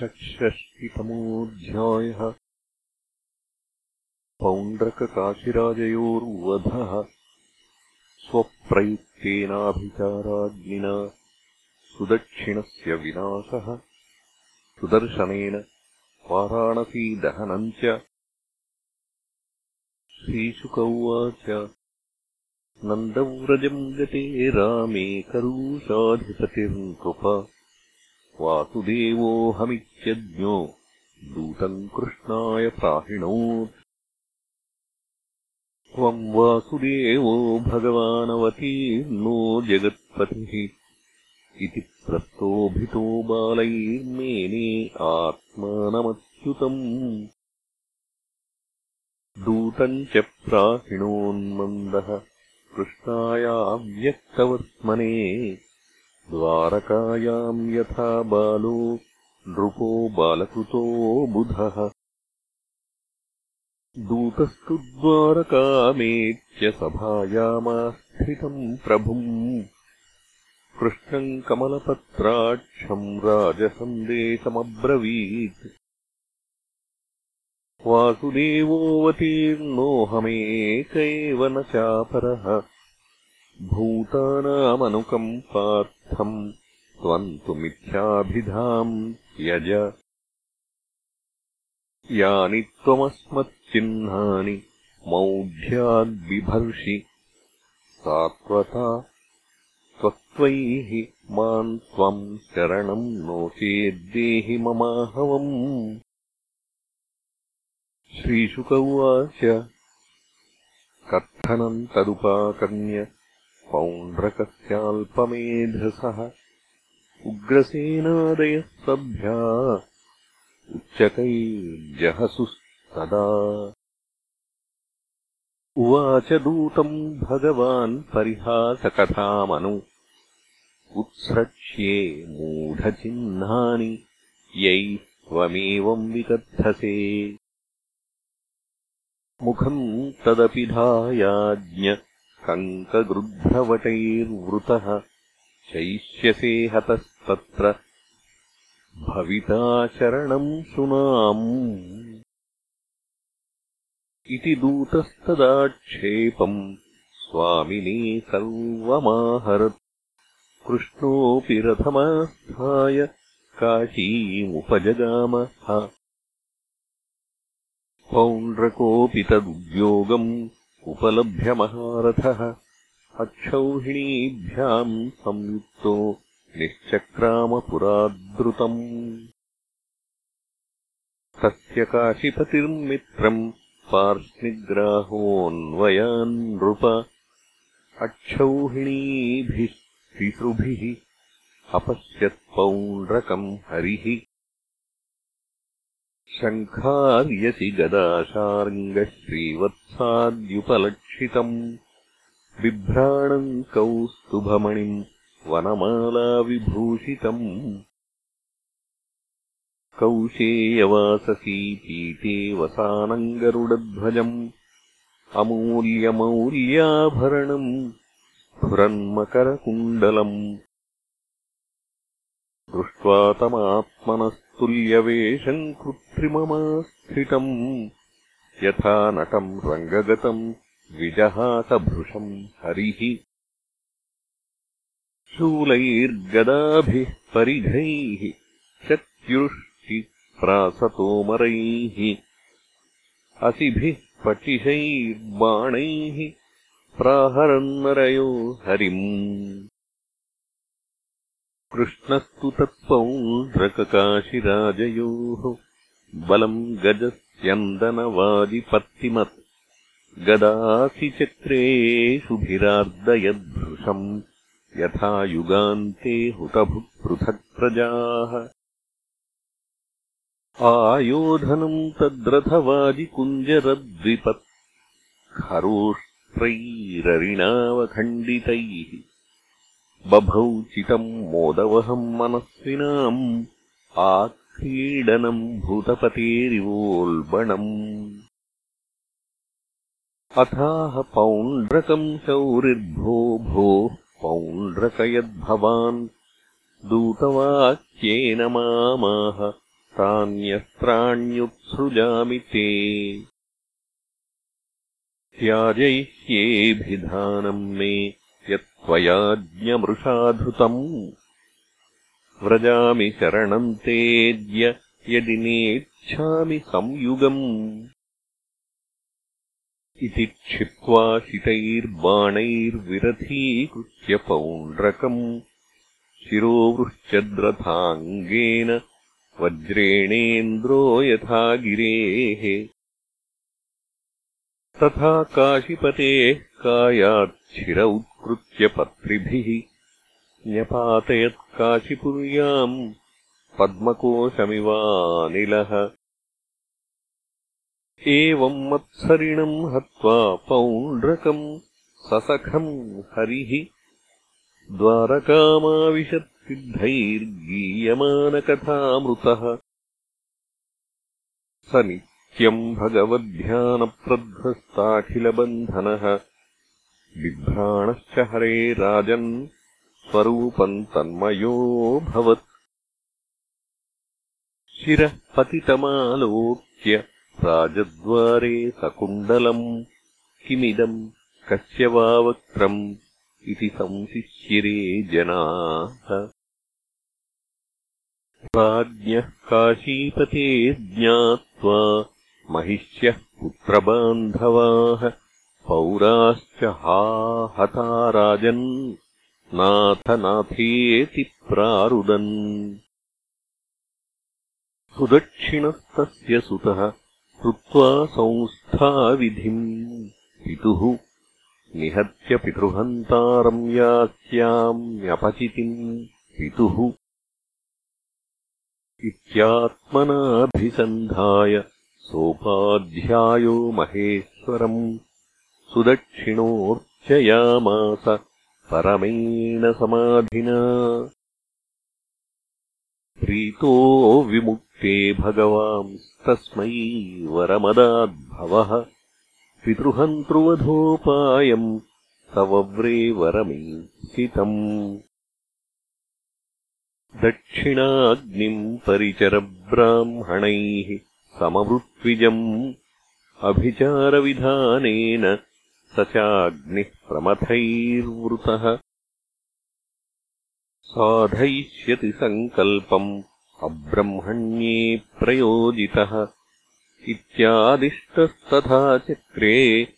षट्षष्टितमोऽध्यायः। पौण्ड्रककाशिराजयोर्वधः। स्वप्रयुक्तेनाभिचाराग्निना सुदक्षिणस्य विनाशः। सुदर्शनेन वाराणसीदहनम् च श्रीशुक उवाच नन्दव्रजम् गते रामे करूषाधिपतिर्नृप वासुदेवोऽहमित्यज्ञो दूतम् कृष्णाय प्राहिणोत् त्वम् वासुदेवो भगवानवतीर्णो जगत्पतिः इति प्रस्तोभितो बालैर्मेने आत्मानमच्युतम्। दूतम् च प्राहिणोन्मन्दः कृष्णायाव्यक्तवर्त्मने द्वारकायाम् यथा बालो नृपो बालकृतो बुधः। दूतस्तु द्वारकामेत्य सभायामास्थितम् प्रभुम्। कृष्णम् कमलपत्राक्षम् राजसन्देशमब्रवीत्। वासुदेवोऽवतीर्णोऽहमेक एव न चापरः भूतानामनुकम्पार्थम् त्वम् तु मिथ्याभिधाम् यज। यानि त्वमस्मच्चिह्नानि मौढ्याद्बिभर्षि। सात्वता त्वत्त्वैः माम् त्वम् शरणम् नो चेद्देहि ममाहवम्। श्रीशुक उवाच। कथनम् तदुपाकर्ण्य पौण्ड्रकस्याल्पमेधसः उग्रसेनादयः सभ्या उच्चकैर्जहसुस्तदा। उवाच दूतम् भगवान् परिहासकथामनु। उत्स्रक्ष्ये मूढचिह्नानि यैः त्वमेवम् विकथसे। मुखम् तदपि धायाज्ञ कङ्कगृध्रवटैर्वृतः चैष्यसे हतस्तत्र। भविता शरणम् सुनाम् इति दूतस्तदाक्षेपम् स्वामिने सर्वमाहरत् कृष्णोऽपि रथमास्थाय काशीमुपजगामः। पौण्ड्रकोऽपि तदुद्योगम् उपलभ्य महारथः। अक्षौहिणीभ्याम् संयुक्तो निश्चक्रामपुराद्रुतम् तस्य काशिपतिर्मित्रम् पार्ष्णिग्राहोऽन्वयान् नृप। अक्षौहिणीभिः तिसृभिः अपश्यत्पौण्ड्रकम् हरिः शङ्खार्यसि गदाशार्ङ्गश्रीवत्साद्युपलक्षितम् बिभ्राणम् कौस्तुभमणिम् वनमालाविभूषितम् कौशेयवाससी पीते वसानम् गरुडध्वजम् अमूल्यमौल्याभरणम् स्फुरन्मकरकुण्डलम् दृष्ट्वा तमात्मनस्तुल्यवेषम् कृत्रिममास्थितम् यथा नटम् रङ्गगतम् विजहासभृशम् हरिः। शूलैर्गदाभिः परिघैः शत्युष्टिप्रासतोमरैः असिभिः पटिशैर्बाणैः प्राहरन्नरयो हरिम् कृष्णस्तु तत्पौण्ड्रककाशिराजयोः बलम् गजस्यन्दनवादिपत्तिमत्। गदासिचक्रेषुभिरार्दयद्भृशम् यथा युगान्ते हुतभुक्पृथक्प्रजाः आयोधनम् तद्रथवाजिकुञ्जरद्विपत् खरोष्ट्रैररिणावखण्डितैः बभौ चितम् मोदवहम् मनस्विनाम् आक्रीडनम् भूतपतेरिवोल्बणम्। अथाह पौण्ड्रकम् शौरिर्भो भोः पौण्ड्रक यद्भवान् दूतवाक्येन मामाह वस्त्राण्युत्सृजामि ते। त्याजयिष्येऽभिधानम् मे यत्त्वयाज्ञमृषाधृतम् व्रजामि शरणम् तेऽद्य यदि नेच्छामि संयुगम्। इति क्षिप्त्वा शितैर्बाणैर्विरथीकृत्य पौण्ड्रकम्। शिरोवृश्चद्रथाङ्गेन वज्रेणेन्द्रो यथा गिरेः। तथा काशिपतेः कायाच्छिर उत्कृत्य पत्रिभिः न्यपातयत्काशिपुर्याम् पद्मकोशमिवानिलः। एवम् मत्सरिणम् हत्वा पौण्ड्रकम् ससखम् हरिः। द्वारकामाविशत्सिद्धैर्गीयमानकथामृतः। स नित्यम् भगवद्ध्यानप्रध्वस्ताखिलबन्धनः बिभ्राणश्च हरे राजन् स्वरूपम् तन्मयोऽभवत् शिरः पतितमालोक्य राजद्वारे सकुण्डलम् किमिदम् कस्य वा वक्त्रम् इति संशिशिरे जनाः। राज्ञः काशीपते ज्ञात्वा महिष्यः पुत्रबान्धवाः पौराश्च हा हता राजन् नाथ नाथेति प्रारुदन्। सुदक्षिणस्तस्य सुतः कृत्वा संस्थाविधिम्। पितुः निहत्य पितृहन्तारम् यास्याम्यपचितिम् पितुः। इत्यात्मनाभिसन्धाय सोपाध्यायो महेश्वरम् सुदक्षिणोऽर्चयामास परमेण समाधिना। प्रीतो विमुक्ते भगवांस्तस्मै वरमदाद्भवः। पितृहन्तृवधोपायम् तवव्रे वरमीप्सितम् दक्षिणाग्निम् परिचरब्राह्मणैः समवृत्विजम्। अभिचारविधानेन स चाग्निः प्रमथैर्वृतः साधयिष्यति सङ्कल्पम् अब्रह्मण्ये प्रयोजितः। इत्यादिष्टस्तथा चक्रे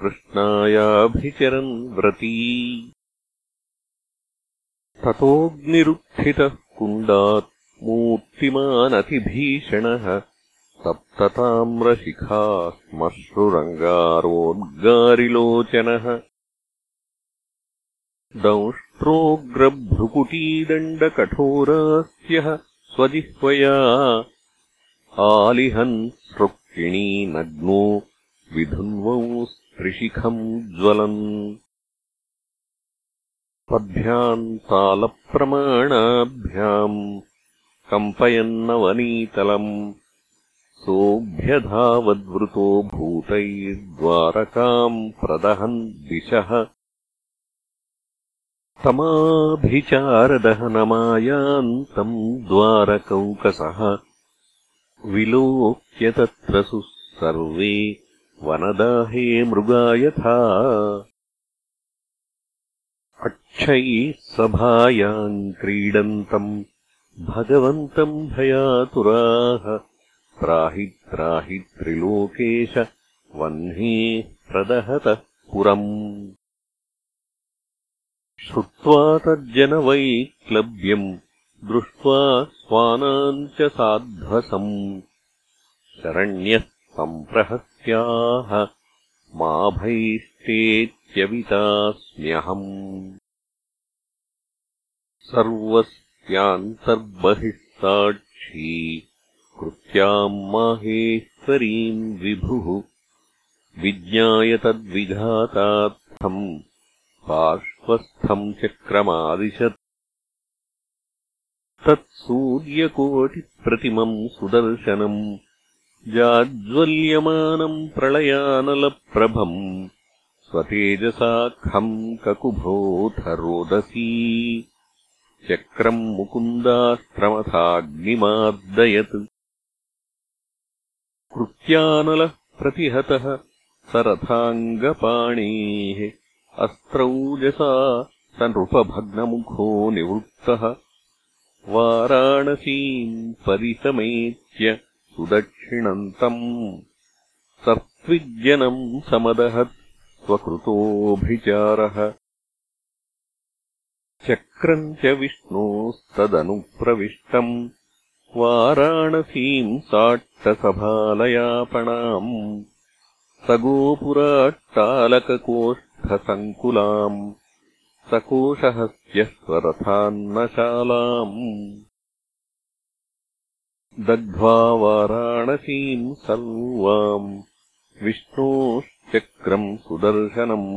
कृष्णायाभिचरन् व्रती। ततोऽग्निरुत्थितः कुण्डात् मूर्तिमानतिभीषणः सप्तताम्रशिखा श्मश्रुरङ्गारोद्गारिलोचनः दंष्ट्रोग्रभ्रुकुटीदण्डकठोरास्यः स्वजिह्वया। आलिहन् सृक्किणी नग्नो विधुन्वौ ज्वलन्। पद्भ्याम् तालप्रमाणाभ्याम् कम्पयन्नवनीतलम् सोऽभ्यधावद्वृतो भूतैर्द्वारकाम् प्रदहन् दिशः। तमाभिचारदहनमायान्तम् द्वारकौकसः। विलोक्य तत्र सर्वे वनदाहे मृगायथा। अक्षैः सभायाम् क्रीडन्तम् भगवन्तम् भयातुराः त्राहि त्राहि त्रिलोकेश वह्ने प्रदहतः पुरम्। श्रुत्वा तज्जनवैक्लव्यम् दृष्ट्वा स्वानाम् च साध्वसम्। शरण्यः सम्प्रहस्याः माभैस्तेत्यवितास्म्यहम् सर्वस्यान्तर्बहिः साक्षी कृत्याम् माहेश्वरीम् विभुः विज्ञाय तद्विघातार्थम् पार्श्वस्थम् चक्रमादिशत् तत्सूर्यकोटिप्रतिमम् सुदर्शनम् जाज्वल्यमानम् प्रलयानलप्रभम् स्वतेजसाखम् ककुभोऽथ रोदसी चक्रम् मुकुन्दास्त्रमथाग्निमार्दयत् कृत्यानलः प्रतिहतः रथाङ्गपाणेः अस्त्रौजसा स नृपभग्नमुखो निवृत्तः। वाराणसीम् परिसमेत्य सुदक्षिणन्तम्। सत्त्विज्जनम् समदहत् स्वकृतोऽभिचारः। चक्रम् च विष्णोस्तदनुप्रविष्टम् वाराणसीम् साट्टसभालयापणाम् स गोपुराट्टालककोष्ठसङ्कुलाम् सकोशहस्त्यस्वरथान्नशालाम् दग्ध्वा वाराणसीम् सर्वाम् विष्णोश्चक्रम् सुदर्शनम्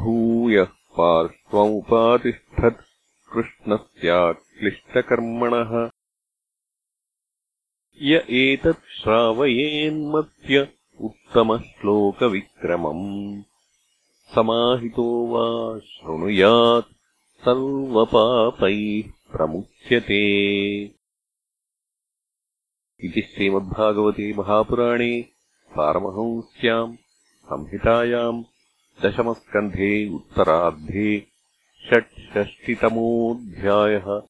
भूयः पार्श्वमुपातिष्ठत् कृष्णस्याक्लिष्टकर्मणः य एतत् श्रावयेन्मत्य उत्तमश्लोकविक्रमम्। समाहितो वा शृणुयात् सर्वपापैः प्रमुच्यते। इति श्रीमद्भागवते महापुराणे पारमहंस्याम् संहितायाम् दशमस्कन्धे उत्तरार्धे षट्षष्टितमोऽध्यायः